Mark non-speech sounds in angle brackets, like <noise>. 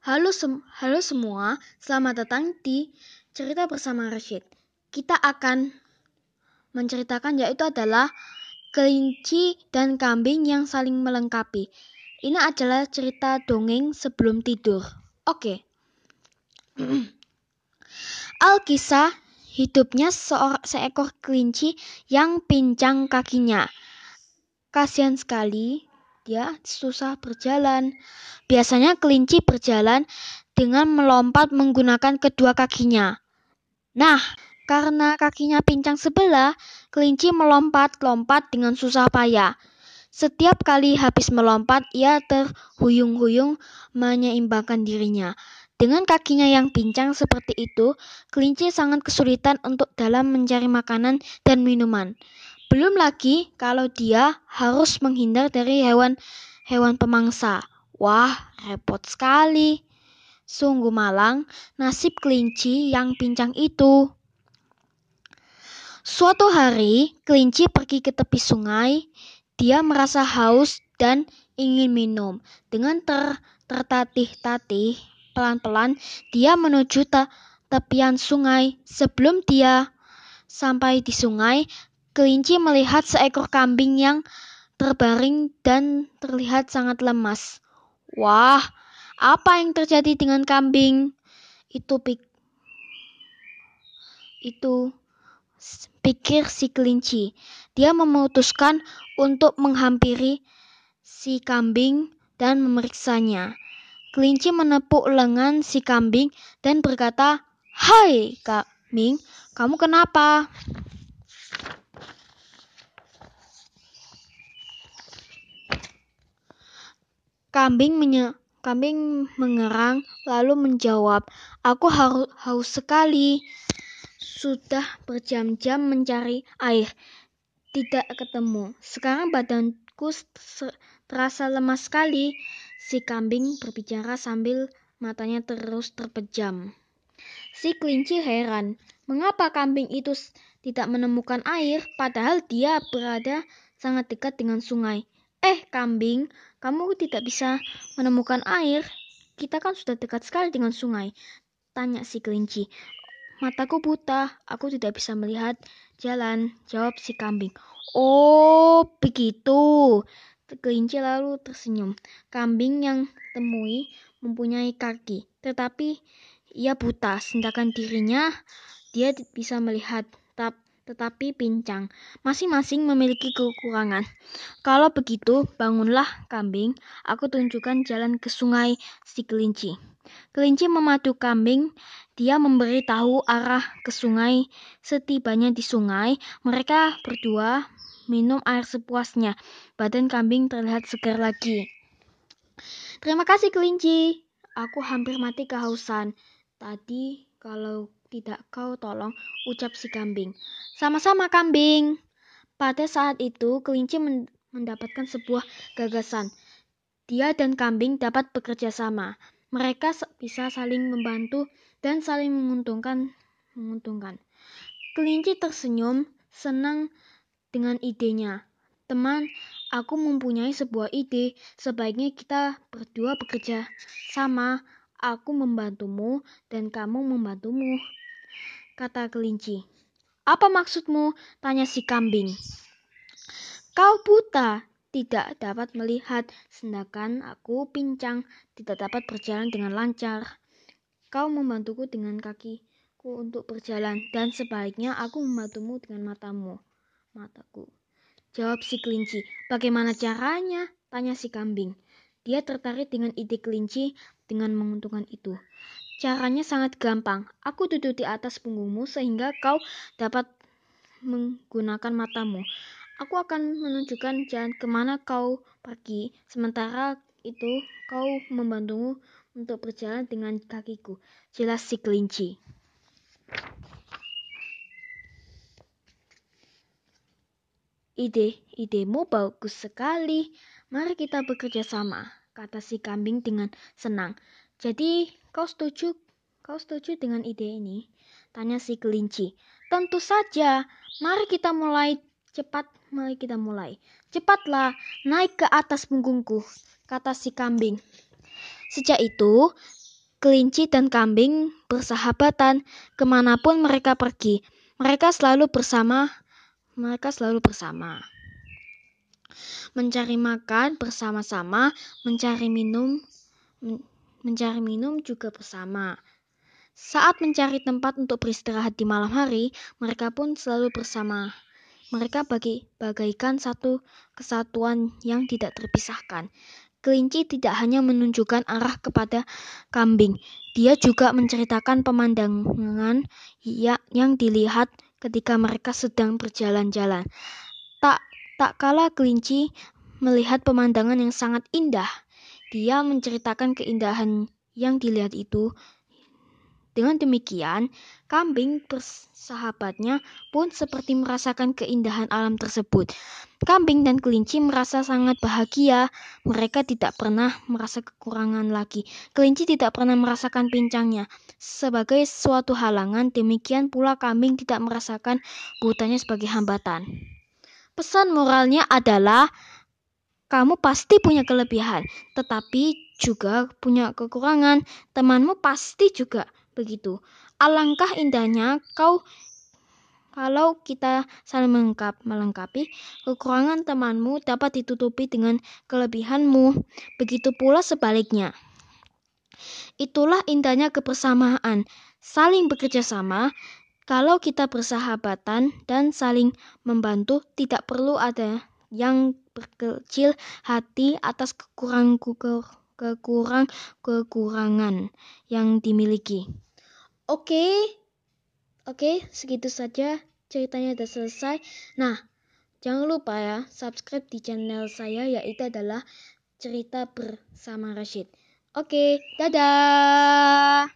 Halo, sem halo semua, selamat datang di Cerita Bersama Rashid. Kita akan menceritakan yaitu adalah kelinci dan kambing yang saling melengkapi. Ini adalah cerita dongeng sebelum tidur. Oke. <clears throat> Alkisah hidupnya seor seekor kelinci yang pincang kakinya. Kasihan sekali, dia susah berjalan. Biasanya kelinci berjalan dengan melompat menggunakan kedua kakinya. Nah, karena kakinya pincang sebelah, kelinci melompat-lompat dengan susah payah. Setiap kali habis melompat, ia terhuyung-huyung menyeimbangkan dirinya. Dengan kakinya yang pincang seperti itu, kelinci sangat kesulitan untuk dalam mencari makanan dan minuman. Belum lagi kalau dia harus menghindar dari hewan-hewan pemangsa. Wah, repot sekali. Sungguh malang nasib kelinci yang pincang itu. Suatu hari, kelinci pergi ke tepi sungai. Dia merasa haus dan ingin minum. Dengan ter tertatih-tatih, pelan-pelan dia menuju te tepian sungai. Sebelum dia sampai di sungai, Kelinci melihat seekor kambing yang terbaring dan terlihat sangat lemas. Wah, apa yang terjadi dengan kambing? Itu pik itu pikir si kelinci. Dia memutuskan untuk menghampiri si kambing dan memeriksanya. Kelinci menepuk lengan si kambing dan berkata, "Hai, kambing, kamu kenapa?" Kambing menye kambing mengerang lalu menjawab, "Aku haus, haus sekali. Sudah berjam-jam mencari air, tidak ketemu. Sekarang badanku terasa lemas sekali." Si kambing berbicara sambil matanya terus terpejam. Si kelinci heran, mengapa kambing itu tidak menemukan air padahal dia berada sangat dekat dengan sungai. Eh, kambing, kamu tidak bisa menemukan air. Kita kan sudah dekat sekali dengan sungai. Tanya si kelinci. Mataku buta, aku tidak bisa melihat jalan. Jawab si kambing. Oh, begitu. Kelinci lalu tersenyum. Kambing yang temui mempunyai kaki, tetapi ia buta. Sedangkan dirinya, dia bisa melihat tetapi pincang. Masing-masing memiliki kekurangan. Kalau begitu, bangunlah kambing. Aku tunjukkan jalan ke sungai si kelinci. Kelinci memadu kambing. Dia memberi tahu arah ke sungai. Setibanya di sungai, mereka berdua minum air sepuasnya. Badan kambing terlihat segar lagi. Terima kasih kelinci. Aku hampir mati kehausan. Tadi kalau tidak kau tolong, ucap si kambing. Sama-sama kambing. Pada saat itu, kelinci mendapatkan sebuah gagasan. Dia dan kambing dapat bekerja sama. Mereka bisa saling membantu dan saling menguntungkan. menguntungkan. Kelinci tersenyum, senang dengan idenya. Teman, aku mempunyai sebuah ide. Sebaiknya kita berdua bekerja sama. Aku membantumu dan kamu membantumu kata kelinci. Apa maksudmu? Tanya si kambing. Kau buta, tidak dapat melihat, sedangkan aku pincang, tidak dapat berjalan dengan lancar. Kau membantuku dengan kakiku untuk berjalan, dan sebaliknya aku membantumu dengan matamu, mataku. Jawab si kelinci. Bagaimana caranya? Tanya si kambing. Dia tertarik dengan ide kelinci dengan menguntungkan itu. Caranya sangat gampang. Aku duduk di atas punggungmu sehingga kau dapat menggunakan matamu. Aku akan menunjukkan jalan ke mana kau pergi. Sementara itu, kau membantumu untuk berjalan dengan kakiku. Jelas si kelinci. Ide, idemu bagus sekali. Mari kita bekerja sama, kata si kambing dengan senang. Jadi, Kau setuju? Kau setuju dengan ide ini? Tanya si kelinci. Tentu saja. Mari kita mulai cepat. Mari kita mulai. Cepatlah, naik ke atas punggungku, kata si kambing. Sejak itu, kelinci dan kambing bersahabatan ke mana pun mereka pergi. Mereka selalu bersama. Mereka selalu bersama. Mencari makan bersama-sama, mencari minum, mencari minum juga bersama. Saat mencari tempat untuk beristirahat di malam hari, mereka pun selalu bersama. Mereka bagi bagaikan satu kesatuan yang tidak terpisahkan. Kelinci tidak hanya menunjukkan arah kepada kambing, dia juga menceritakan pemandangan ya, yang dilihat ketika mereka sedang berjalan-jalan. Tak tak kala kelinci melihat pemandangan yang sangat indah, dia menceritakan keindahan yang dilihat itu dengan demikian, kambing bersahabatnya pun seperti merasakan keindahan alam tersebut. Kambing dan kelinci merasa sangat bahagia. Mereka tidak pernah merasa kekurangan lagi. Kelinci tidak pernah merasakan pincangnya sebagai suatu halangan. Demikian pula kambing tidak merasakan butannya sebagai hambatan. Pesan moralnya adalah kamu pasti punya kelebihan, tetapi juga punya kekurangan. Temanmu pasti juga begitu. Alangkah indahnya kau kalau kita saling melengkap, melengkapi, kekurangan temanmu dapat ditutupi dengan kelebihanmu. Begitu pula sebaliknya. Itulah indahnya kebersamaan, saling bekerja sama. Kalau kita bersahabatan dan saling membantu, tidak perlu ada yang berkecil hati atas kekurangan kekurang kekurangan yang dimiliki. Oke, oke, segitu saja ceritanya sudah selesai. Nah, jangan lupa ya subscribe di channel saya yaitu adalah cerita bersama Rashid. Oke, dadah.